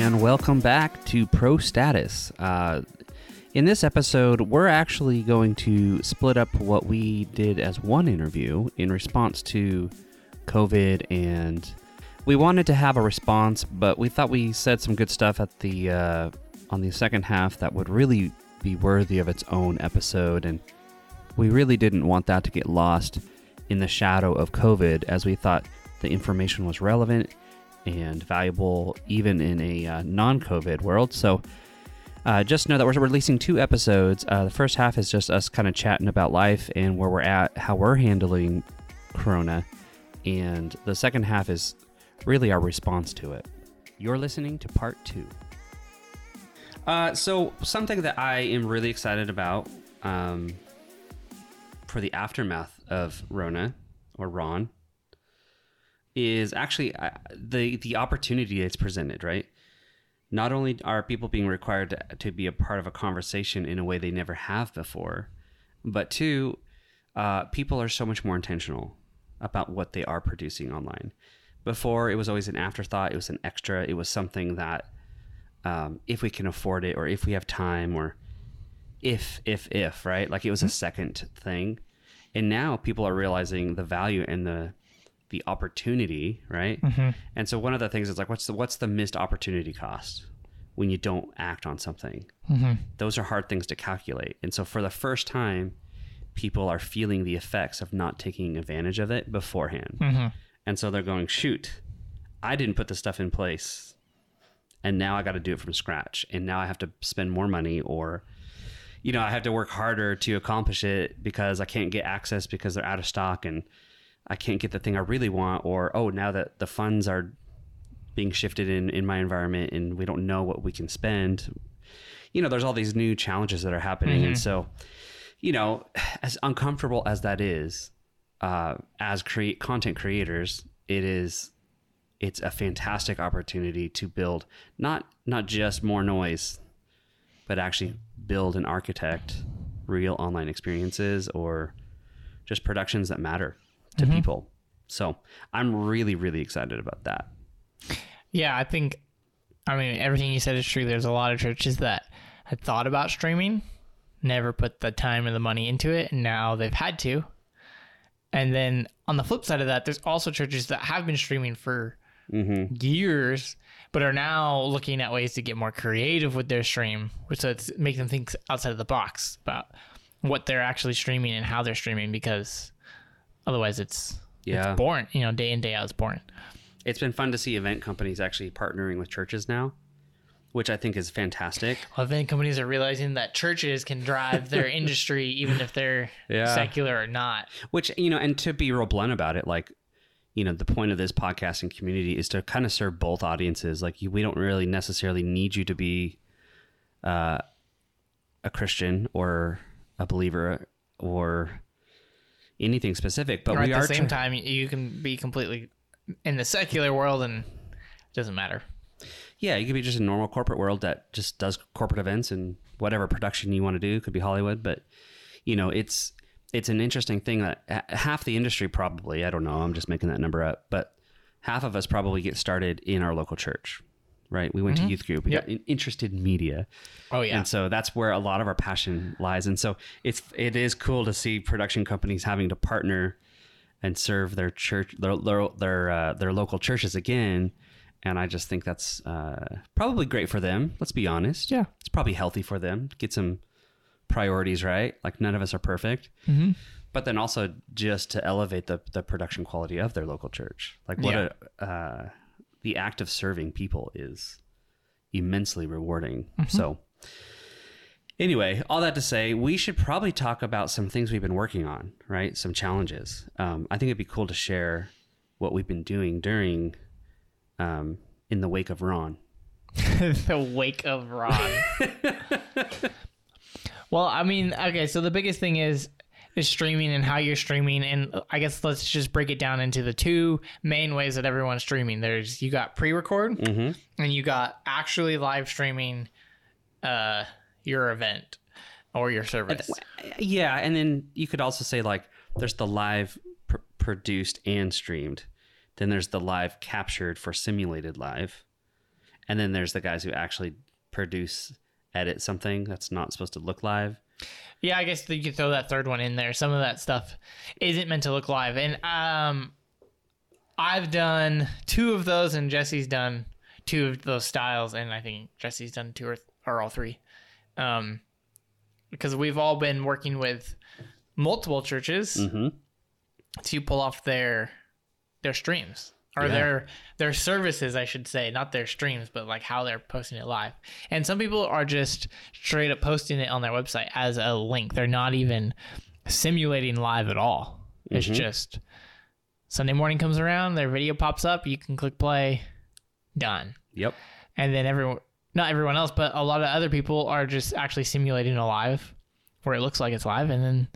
and welcome back to Pro Status. Uh, in this episode, we're actually going to split up what we did as one interview in response to COVID, and we wanted to have a response, but we thought we said some good stuff at the uh, on the second half that would really be worthy of its own episode, and we really didn't want that to get lost in the shadow of COVID, as we thought the information was relevant and valuable even in a uh, non COVID world. So uh, just know that we're releasing two episodes. Uh, the first half is just us kind of chatting about life and where we're at, how we're handling Corona. And the second half is really our response to it. You're listening to part two. Uh, so, something that I am really excited about um, for the aftermath of Rona or Ron is actually uh, the the opportunity that's presented, right? Not only are people being required to, to be a part of a conversation in a way they never have before, but two, uh, people are so much more intentional about what they are producing online. Before, it was always an afterthought, it was an extra, it was something that um, if we can afford it or if we have time or if, if, if, right? Like it was a second thing. And now people are realizing the value and the the opportunity, right? Mm-hmm. And so one of the things is like, what's the what's the missed opportunity cost when you don't act on something? Mm-hmm. Those are hard things to calculate. And so for the first time, people are feeling the effects of not taking advantage of it beforehand. Mm-hmm. And so they're going, shoot, I didn't put this stuff in place, and now I got to do it from scratch, and now I have to spend more money or. You know, I have to work harder to accomplish it because I can't get access because they're out of stock and I can't get the thing I really want, or oh, now that the funds are being shifted in in my environment and we don't know what we can spend. You know, there's all these new challenges that are happening, and so, you know, as uncomfortable as that is, uh, as create content creators, it is it's a fantastic opportunity to build not not just more noise, but actually build and architect real online experiences or just productions that matter to mm-hmm. people. So I'm really, really excited about that. Yeah, I think, I mean, everything you said is true. There's a lot of churches that had thought about streaming, never put the time and the money into it, and now they've had to. And then on the flip side of that, there's also churches that have been streaming for mm-hmm. years, but are now looking at ways to get more creative with their stream, which so it's make them think outside of the box about what they're actually streaming and how they're streaming, because otherwise it's Yeah. it's boring. You know, day in day out, it's boring. It's been fun to see event companies actually partnering with churches now, which I think is fantastic. Well, event companies are realizing that churches can drive their industry even if they're Yeah. secular or not. Which, you know, and to be real blunt about it, like, you know, the point of this podcasting community is to kind of serve both audiences. Like, you, we don't really necessarily need you to be uh, a Christian or a believer or anything specific, but or we at are the same try- time, you can be completely in the secular world and it doesn't matter. Yeah, you could be just a normal corporate world that just does corporate events and whatever production you want to do. Could be Hollywood, but you know, it's it's an interesting thing that half the industry probably I don't know. I'm just making that number up, but half of us probably get started in our local church. Right? We went to youth group. We Yep. got in- interested in media. Oh yeah. And so that's where a lot of our passion lies. And so it's it is cool to see production companies having to partner and serve their church their their their, uh, their local churches again. And I just think that's uh, probably great for them. Let's be honest. Yeah. it's probably healthy for them. Get some priorities right. Like none of us are perfect. Mm-hmm. But then also just to elevate the the production quality of their local church. Like what Yeah. a uh, the act of serving people is immensely rewarding. Mm-hmm. So anyway, all that to say, we should probably talk about some things we've been working on, right? Some challenges. Um, I think it'd be cool to share what we've been doing during, um, in the wake of Ron. the wake of Ron. well, I mean, okay, so the biggest thing is is streaming and how you're streaming and I guess let's just break it down into the two main ways that everyone's streaming. There's you got pre-record Mm-hmm. and you got actually live streaming uh your event or your service. Yeah, and then you could also say like there's the live pr- produced and streamed. Then there's the live captured for simulated live. and then there's the guys who actually produce, edit something that's not supposed to look live. Yeah, I guess you could throw that third one in there. Some of that stuff isn't meant to look live, and um, I've done two of those, and Jesse's done two of those styles, and I think Jesse's done two or, or all three, um, because we've all been working with multiple churches Mm-hmm. to pull off their their streams or Yeah. their their services I should say not their streams but like how they're posting it live. And some people are just straight up posting it on their website as a link. They're not even simulating live at all. It's mm-hmm. just Sunday morning comes around their video pops up you can click play done. Yep. and then everyone not everyone else but a lot of other people are just actually simulating a live where it looks like it's live. And then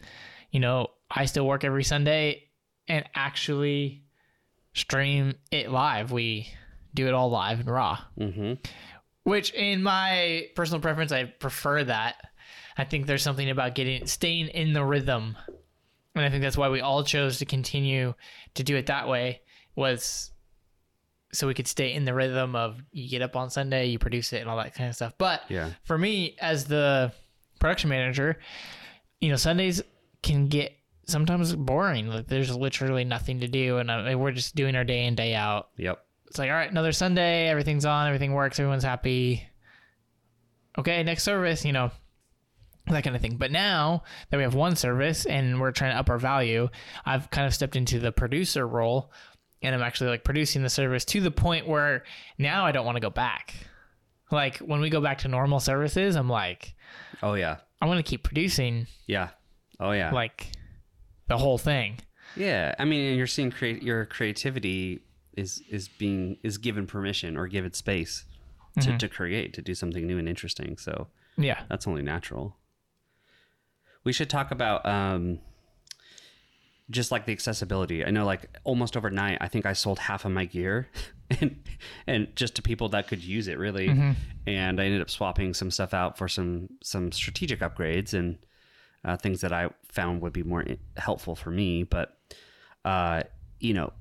you know i still work every sunday and actually stream it live. We do it all live and raw. Mm-hmm. which in my personal preference i prefer that. I think there's something about getting staying in the rhythm. And i think that's why we all chose to continue to do it that way was so we could stay in the rhythm of you get up on sunday you produce it and all that kind of stuff. But Yeah. for me as the production manager you know sundays can get sometimes boring like there's literally nothing to do and uh, we're just doing our day in day out Yep. it's like all right another sunday everything's on everything works everyone's happy okay next service you know that kind of thing but now that we have one service and we're trying to up our value i've kind of stepped into the producer role and i'm actually like producing the service to the point where now i don't want to go back like when we go back to normal services i'm like Oh yeah. i want to keep producing Yeah. Oh yeah. like the whole thing Yeah, I mean, you're seeing create your creativity is is being is given permission or given space to, to create to do something new and interesting. So yeah that's only natural. We should talk about um, just like the accessibility. I know, like almost overnight, I think I sold half of my gear, and and just to people that could use it really. And I ended up swapping some stuff out for some some strategic upgrades and uh, things that I found would be more helpful for me. But uh, you know,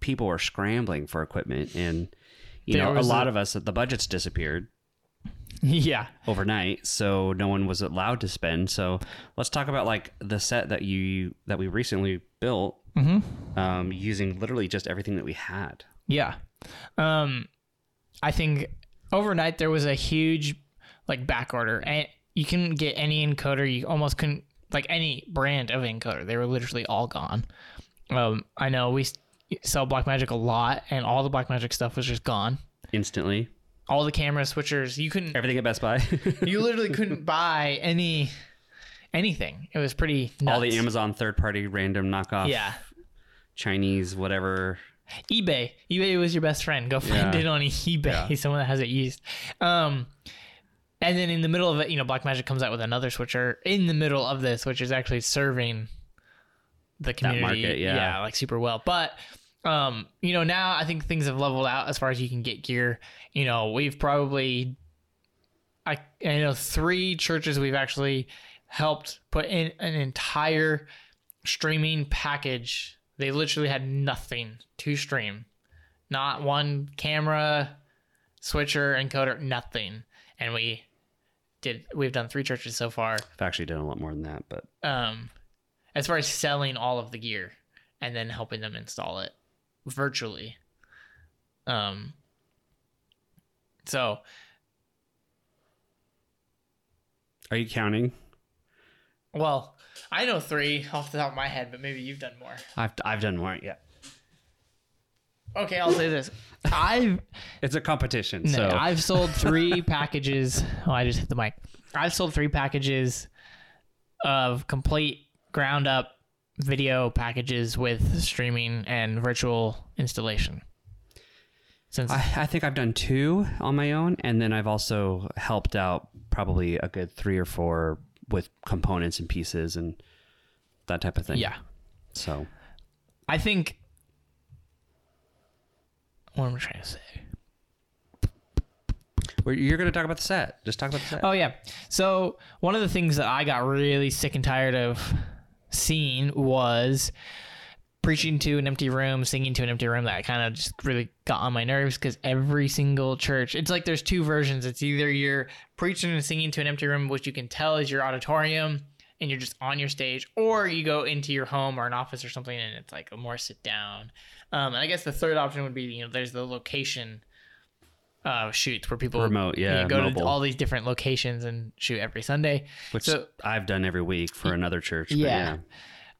people were scrambling for equipment, and you There know, a lot a- of us the budgets disappeared yeah overnight, so no one was allowed to spend. So let's talk about like the set that you that we recently built, um, using literally just everything that we had. Yeah. Um I think overnight there was a huge like back order and you can get any encoder you almost couldn't like any brand of encoder they were literally all gone um i know we sell Blackmagic a lot and all the Blackmagic stuff was just gone Instantly, all the camera switchers you couldn't everything at Best Buy, you literally couldn't buy any anything it was pretty nuts. all the Amazon third-party random knockoff, yeah Chinese whatever. eBay. eBay was your best friend. Go find Yeah. it on eBay. Someone that has it used. Um, and then in the middle of it, you know, Blackmagic comes out with another switcher in the middle of this, which is actually serving the community. market, yeah. like super well. But um, you know, now I think things have leveled out as far as you can get gear. You know, we've probably I I know three churches we've actually helped put in an entire streaming package. They literally had nothing to stream. Not one camera, switcher, encoder, nothing. And we did we've done three churches so far. I've actually done a lot more than that, but Um as far as selling all of the gear and then helping them install it virtually. Um so are you counting? well, I know three off the top of my head, but maybe you've done more. I've I've done more. Yeah, Okay, I'll say this. I've it's a competition. No, so I've sold three packages. Oh, I just hit the mic. I've sold three packages of complete ground up video packages with streaming and virtual installation. Since I, I think I've done two on my own, and then I've also helped out probably a good three or four with components and pieces and that type of thing. yeah, So I think what am I trying to say? You're going to talk about the set. Just talk about the set. Oh yeah. So one of the things that I got really sick and tired of seeing was preaching to an empty room, singing to an empty room that kind of just really got on my nerves because every single church, it's like there's two versions. It's either you're preaching and singing to an empty room, which you can tell is your auditorium and you're just on your stage, or you go into your home or an office or something and it's like a more sit down. Um, and I guess the third option would be, you know, there's the location uh, shoots where people Remote, you yeah, know, go mobile. to all these different locations and shoot every Sunday. which So- I've done every week for another church. but Yeah.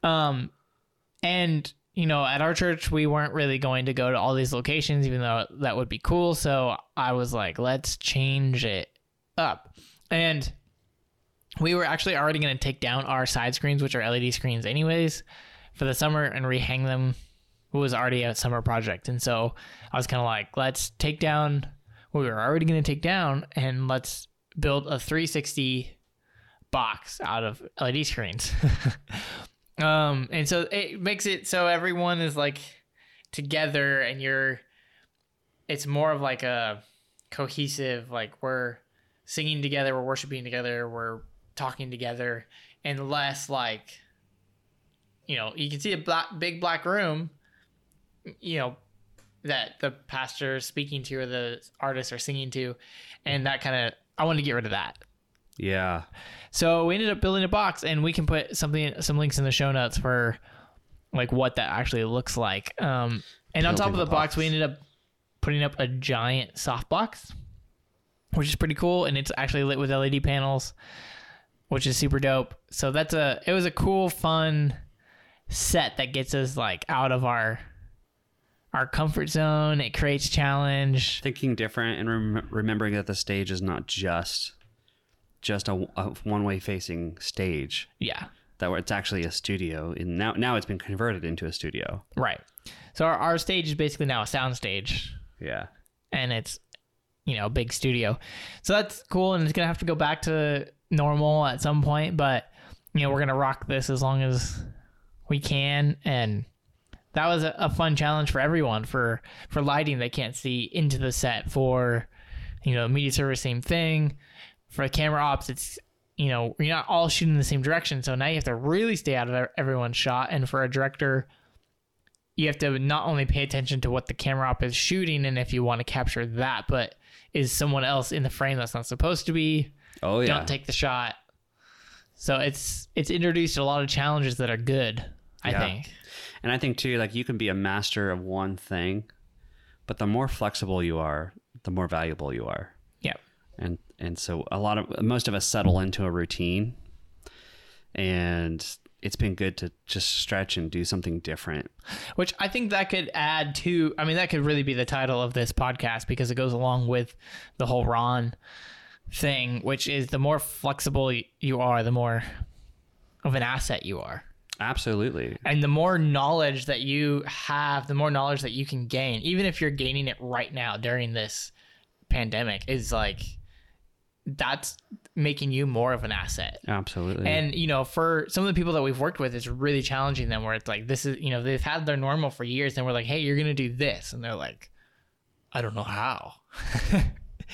Um, and you know, at our church, we weren't really going to go to all these locations, even though that would be cool. So I was like, let's change it up. And we were actually already going to take down our side screens, which are LED screens, anyways, for the summer and rehang them. It was already a summer project. And so I was kind of like, let's take down what we were already going to take down and let's build a 360 box out of LED screens. um, and so it makes it so everyone is like together and you're, it's more of like a cohesive, like we're singing together, we're worshiping together, we're talking together, and less like, you know, you can see a black, big black room, you know, that the pastor is speaking to or the artists are singing to, and that kind of, I wanted to get rid of that. Yeah. So we ended up building a box, and we can put something, some links in the show notes for like what that actually looks like. Um, and on top of the the box, we ended up putting up a giant softbox, which is pretty cool, and it's actually lit with LED panels, which is super dope. So that's a, it was a cool, fun set that gets us like out of our our comfort zone. It creates challenge. Thinking different and rem- remembering that the stage is not just just a, a one-way facing stage. Yeah. That it's actually a studio. And now now it's been converted into a studio. Right. So our, our stage is basically now a sound stage. Yeah. and it's you know a big studio so that's cool and it's gonna have to go back to normal at some point but you know we're gonna rock this as long as we can and that was a, a fun challenge for everyone for for lighting they can't see into the set for you know media service same thing for camera ops it's you know you're not all shooting in the same direction so now you have to really stay out of everyone's shot and for a director you have to not only pay attention to what the camera op is shooting and if you want to capture that, but is someone else in the frame that's not supposed to be? Oh yeah. Don't take the shot. So it's it's introduced a lot of challenges that are good, I Yeah. think. And I think too, like you can be a master of one thing, but the more flexible you are, the more valuable you are. Yeah. And and so a lot of most of us settle into a routine, and it's been good to just stretch and do something different. Which I think that could add to I mean that could really be the title of this podcast because it goes along with the whole Ron thing, which is the more flexible you are, the more of an asset you are. Absolutely. and the more knowledge that you have the more knowledge that you can gain even if you're gaining it right now during this pandemic is like that's making you more of an asset Absolutely. and you know for some of the people that we've worked with it's really challenging them where it's like this is you know they've had their normal for years and we're like hey you're gonna do this and they're like i don't know how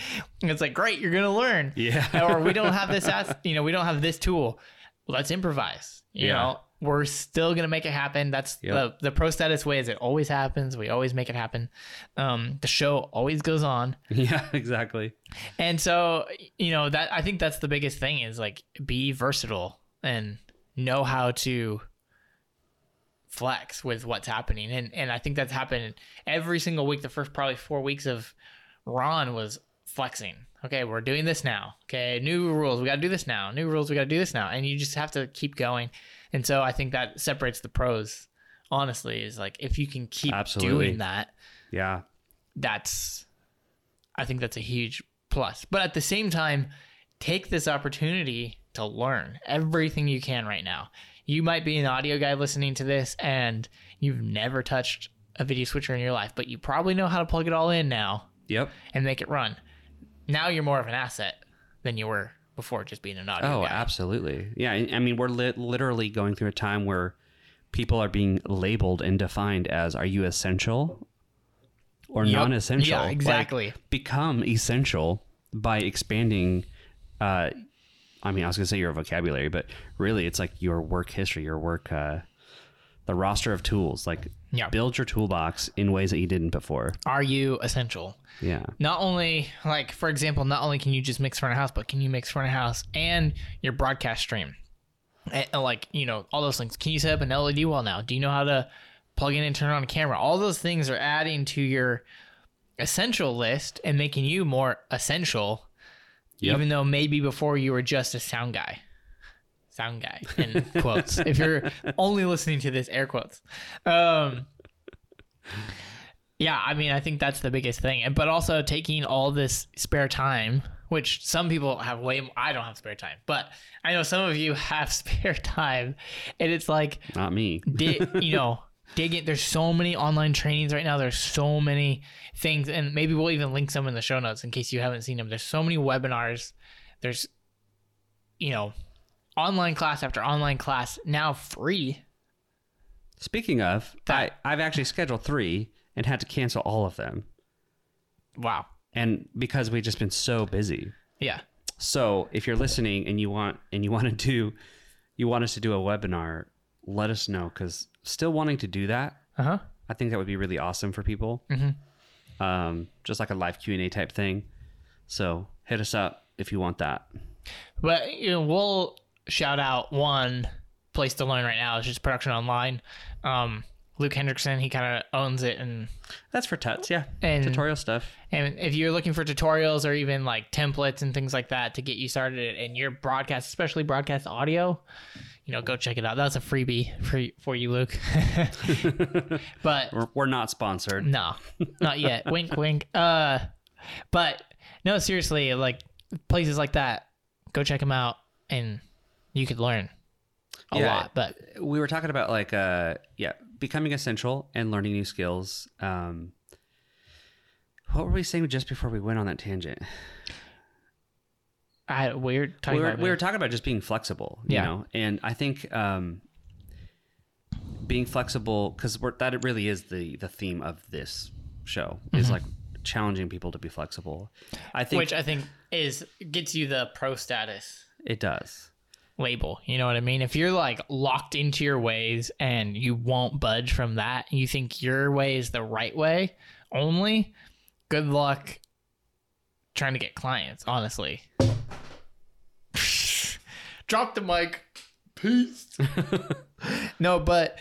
it's like great you're gonna learn yeah. or we don't have this you know we don't have this tool let's improvise you Yeah. know we're still gonna make it happen that's Yep. the the pro status way is it always happens we always make it happen um the show always goes on yeah. Exactly. and so you know that i think that's the biggest thing is like be versatile and know how to flex with what's happening and and i think that's happened every single week the first probably four weeks of ron was flexing okay we're doing this now okay new rules we got to do this now new rules we got to do this now and you just have to keep going and so i think that separates the pros honestly is like if you can keep Absolutely. doing that Yeah. that's I think that's a huge plus. But at the same time, take this opportunity to learn everything you can right now. You might be an audio guy listening to this and you've never touched a video switcher in your life, but you probably know how to plug it all in now Yep. and make it run. Now you're more of an asset than you were before just being an audio Oh, guy. absolutely. Yeah. I mean, we're lit literally going through a time where people are being labeled and defined as are you essential or Yep. non-essential? Yeah, Like, exactly. become essential by expanding. Uh, I mean, I was gonna say your vocabulary, but really, it's like your work history, your work, uh, the roster of tools. Like Yeah. build your toolbox in ways that you didn't before. Are you essential? Yeah. Not only like for example, not only can you just mix front of house, but can you mix front of house and your broadcast stream? And, and, like you know all those things. Can you set up an LED wall now? Do you know how to plug in and turn on a camera? All those things are adding to your essential list and making you more essential. Yep. Even though maybe before you were just a sound guy. Sound guy in quotes. if you're only listening to this, air quotes. Um, yeah, I mean, I think that's the biggest thing. And But also taking all this spare time, which some people have way more, I don't have spare time, but I know some of you have spare time. And it's like, Not me. di- you know, dig it. There's so many online trainings right now. There's so many things, and maybe we'll even link some in the show notes in case you haven't seen them. There's so many webinars. There's, you know, online class after online class now free. Speaking of, I, I've actually scheduled three and had to cancel all of them. Wow. And because we've just been so busy. Yeah. So if you're listening and you want and you want to do you want us to do a webinar, let us know because still wanting to do that. Uh huh. I think that would be really awesome for people. Mm-hmm. Um, just like a live Q and A type thing. So hit us up if you want that. But you know, we'll shout out one place to learn right now. It's just production online. Um, Luke Hendrickson, he kind of owns it, and That's for tuts, yeah. And- Tutorial stuff. and if you're looking for tutorials or even like templates and things like that to get you started in your broadcast, especially broadcast audio, you know, go check it out. That's a freebie for for you, Luke. but We're, we're not sponsored. no, not yet. wink, wink. Uh, but no, seriously, like places like that, go check them out, and you could learn a Yeah. lot. But we were talking about like uh yeah becoming essential and learning new skills um what were we saying just before we went on that tangent I weird. we were, we were talking about just being flexible you Yeah. know and i think um being flexible because that really is the the theme of this show is like challenging people to be flexible i think which I think is gets you the pro status. it does label. You know what I mean? If you're like locked into your ways and you won't budge from that, and you think your way is the right way only, good luck trying to get clients, honestly. Drop the mic. Peace. no, but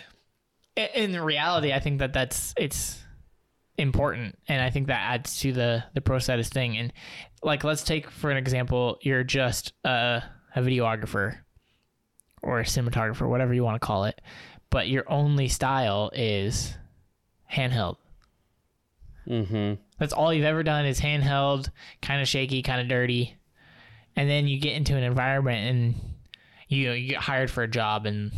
in reality, I think that that's it's important and i think that adds to the the pro status thing and like let's take for an example you're just a, a videographer or a cinematographer whatever you want to call it but your only style is handheld. Mm-hmm. That's all you've ever done is handheld kind of shaky kind of dirty and then you get into an environment and you know you get hired for a job and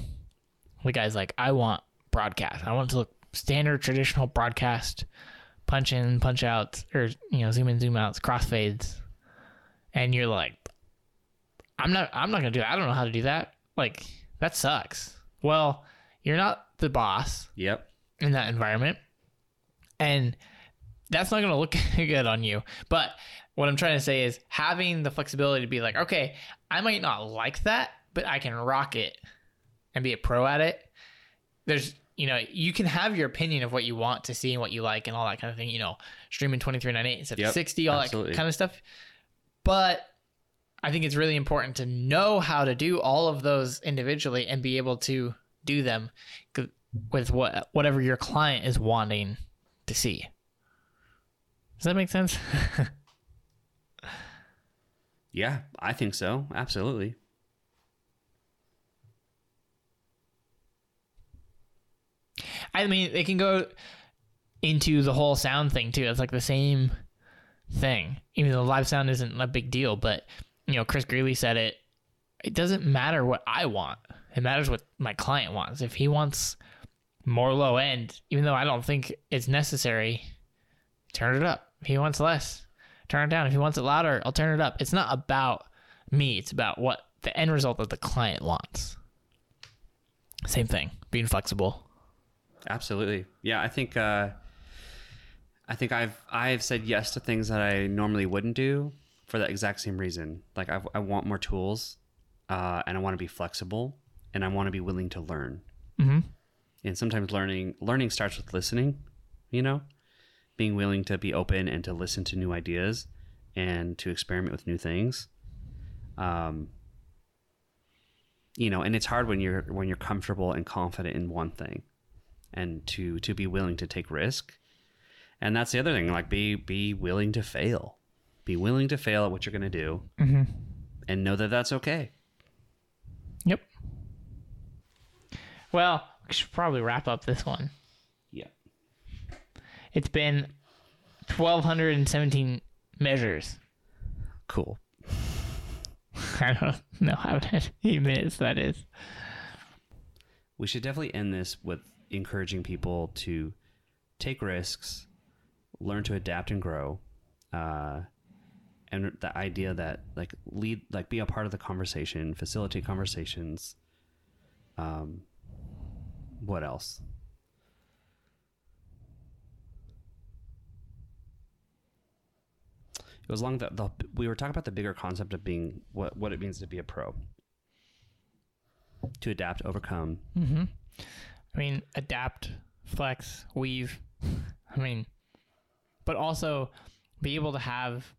the guy's like i want broadcast. I want to look standard traditional broadcast punch in punch out or you know zoom in zoom outs crossfades and you're like i'm not i'm not gonna do that i don't know how to do that like that sucks well you're not the boss yep in that environment. And that's not going to look good on you. But what I'm trying to say is having the flexibility to be like, okay, I might not like that, but I can rock it and be a pro at it. There's, you know, you can have your opinion of what you want to see and what you like and all that kind of thing, you know, streaming 2398 instead Yep, of 60, all absolutely. that kind of stuff. But I think it's really important to know how to do all of those individually and be able to do them with what whatever your client is wanting to see. Does that make sense? yeah i think so absolutely I mean, it can go into the whole sound thing too. It's like the same thing. Even though live sound isn't a big deal, but you know, Chris Greeley said it. It doesn't matter what I want. It matters what my client wants. If he wants more low end, even though I don't think it's necessary, turn it up. If he wants less, turn it down. If he wants it louder, I'll turn it up. It's not about me. It's about what the end result that the client wants. Same thing. Being flexible. Absolutely. Yeah, I think uh I think I've I've said yes to things that I normally wouldn't do for that exact same reason. Like I I want more tools uh and I want to be flexible and I want to be willing to learn. Mm-hmm. and sometimes learning learning starts with listening. You know, being willing to be open and to listen to new ideas and to experiment with new things. Um, you know, and it's hard when you're when you're comfortable and confident in one thing, and to to be willing to take risk. And that's the other thing, like be be willing to fail, be willing to fail at what you're going to do, Mm-hmm. and know that that's okay. Yep. Well, we should probably wrap up this one. Yeah. It's been 1,217 measures. Cool. I don't know how many minutes that is. We should definitely end this with encouraging people to take risks, learn to adapt and grow, uh, and the idea that like lead, like be a part of the conversation, facilitate conversations. Um, what else? It was long that the we were talking about the bigger concept of being what what it means to be a pro. To adapt, overcome, Mm-hmm. I mean, adapt, flex, weave. I mean, but also be able to have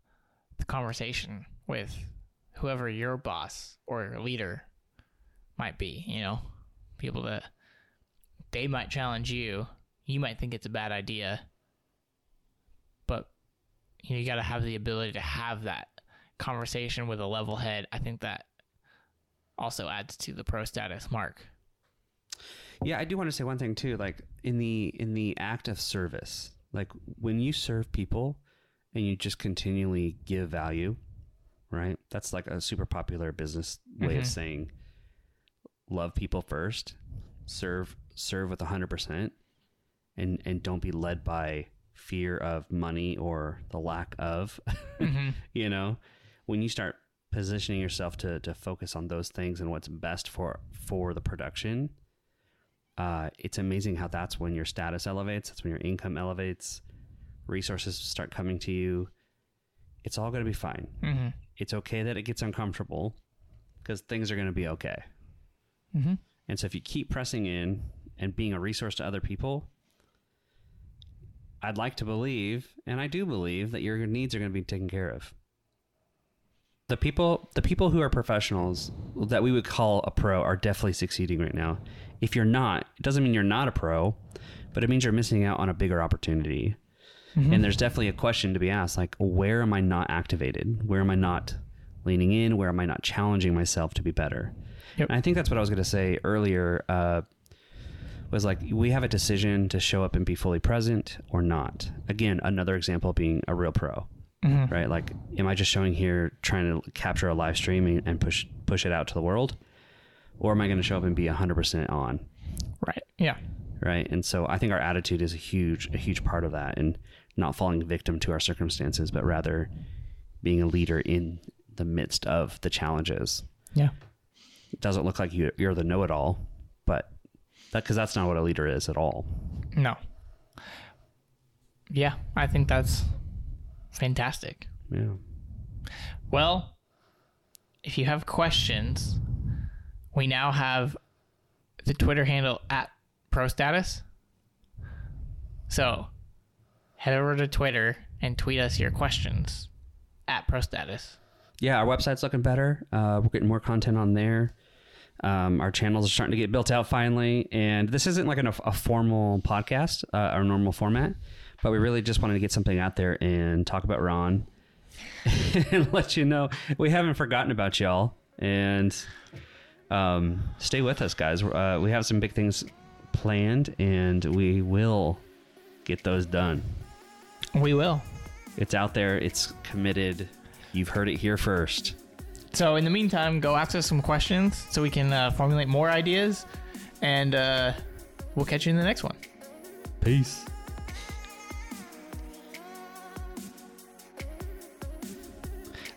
the conversation with whoever your boss or your leader might be, you know, people that they might challenge you. You might think it's a bad idea, but you, know, you got to have the ability to have that conversation with a level head. I think that also adds to the pro status mark. Yeah, I do want to say one thing too. Like in the in the act of service, like when you serve people and you just continually give value, right? That's like a super popular business way Mhm. of saying love people first, serve serve with hundred percent, and and don't be led by fear of money or the lack of. Mhm. you know, when you start positioning yourself to to focus on those things and what's best for for the production uh, it's amazing how that's when your status elevates. That's when your income elevates. Resources start coming to you. It's all going to be fine. Mhm. It's okay that it gets uncomfortable because things are going to be okay. Mhm. And so if you keep pressing in and being a resource to other people, I'd like to believe, and I do believe, that your needs are going to be taken care of. The people, the people who are professionals that we would call a pro are definitely succeeding right now. If you're not, it doesn't mean you're not a pro, but it means you're missing out on a bigger opportunity. And there's definitely a question to be asked like, where am I not activated? Where am I not leaning in? Where am I not challenging myself to be better? Yep. I think that's what I was going to say earlier. Uh, was like we have a decision to show up and be fully present or not. Again, another example being a real pro, Mhm. right? Like, am I just showing here trying to capture a live stream and- and push push it out to the world, or am I going to show up and be hundred percent on? Right. Yeah. right and so i think our attitude is a huge a huge part of that and not falling victim to our circumstances but rather being a leader in the midst of the challenges Yeah. it doesn't look like you, you're the know-it-all but that because that's not what a leader is at all No. Yeah, I think that's fantastic. yeah Well, if you have questions, we now have the Twitter handle at ProStatus. So head over to Twitter and tweet us your questions at ProStatus. yeah our website's looking better. Uh, we're getting more content on there. Um, our channels are starting to get built out finally. And this isn't like an, a formal podcast uh, our normal format but we really just wanted to get something out there and talk about ron and let you know. We haven't forgotten about y'all. And um, stay with us guys. Uh, we have some big things planned and we will get those done We will. it's out there it's committed you've heard it here first So in the meantime, go ask us some questions so we can uh, formulate more ideas, and uh, we'll catch you in the next one. peace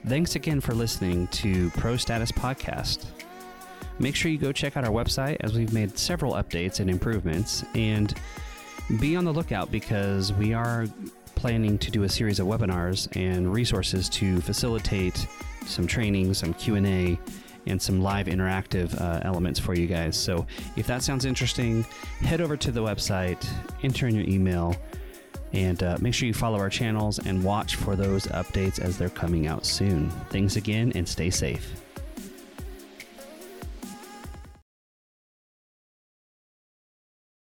Thanks again for listening to Pro Status Podcast. Make sure you go check out our website as we've made several updates and improvements and be on the lookout because we are planning to do a series of webinars and resources to facilitate some training, some Q&A and some live interactive uh, elements for you guys. So if that sounds interesting, head over to the website, enter in your email, and uh, make sure you follow our channels and watch for those updates as they're coming out soon. Thanks again and stay safe.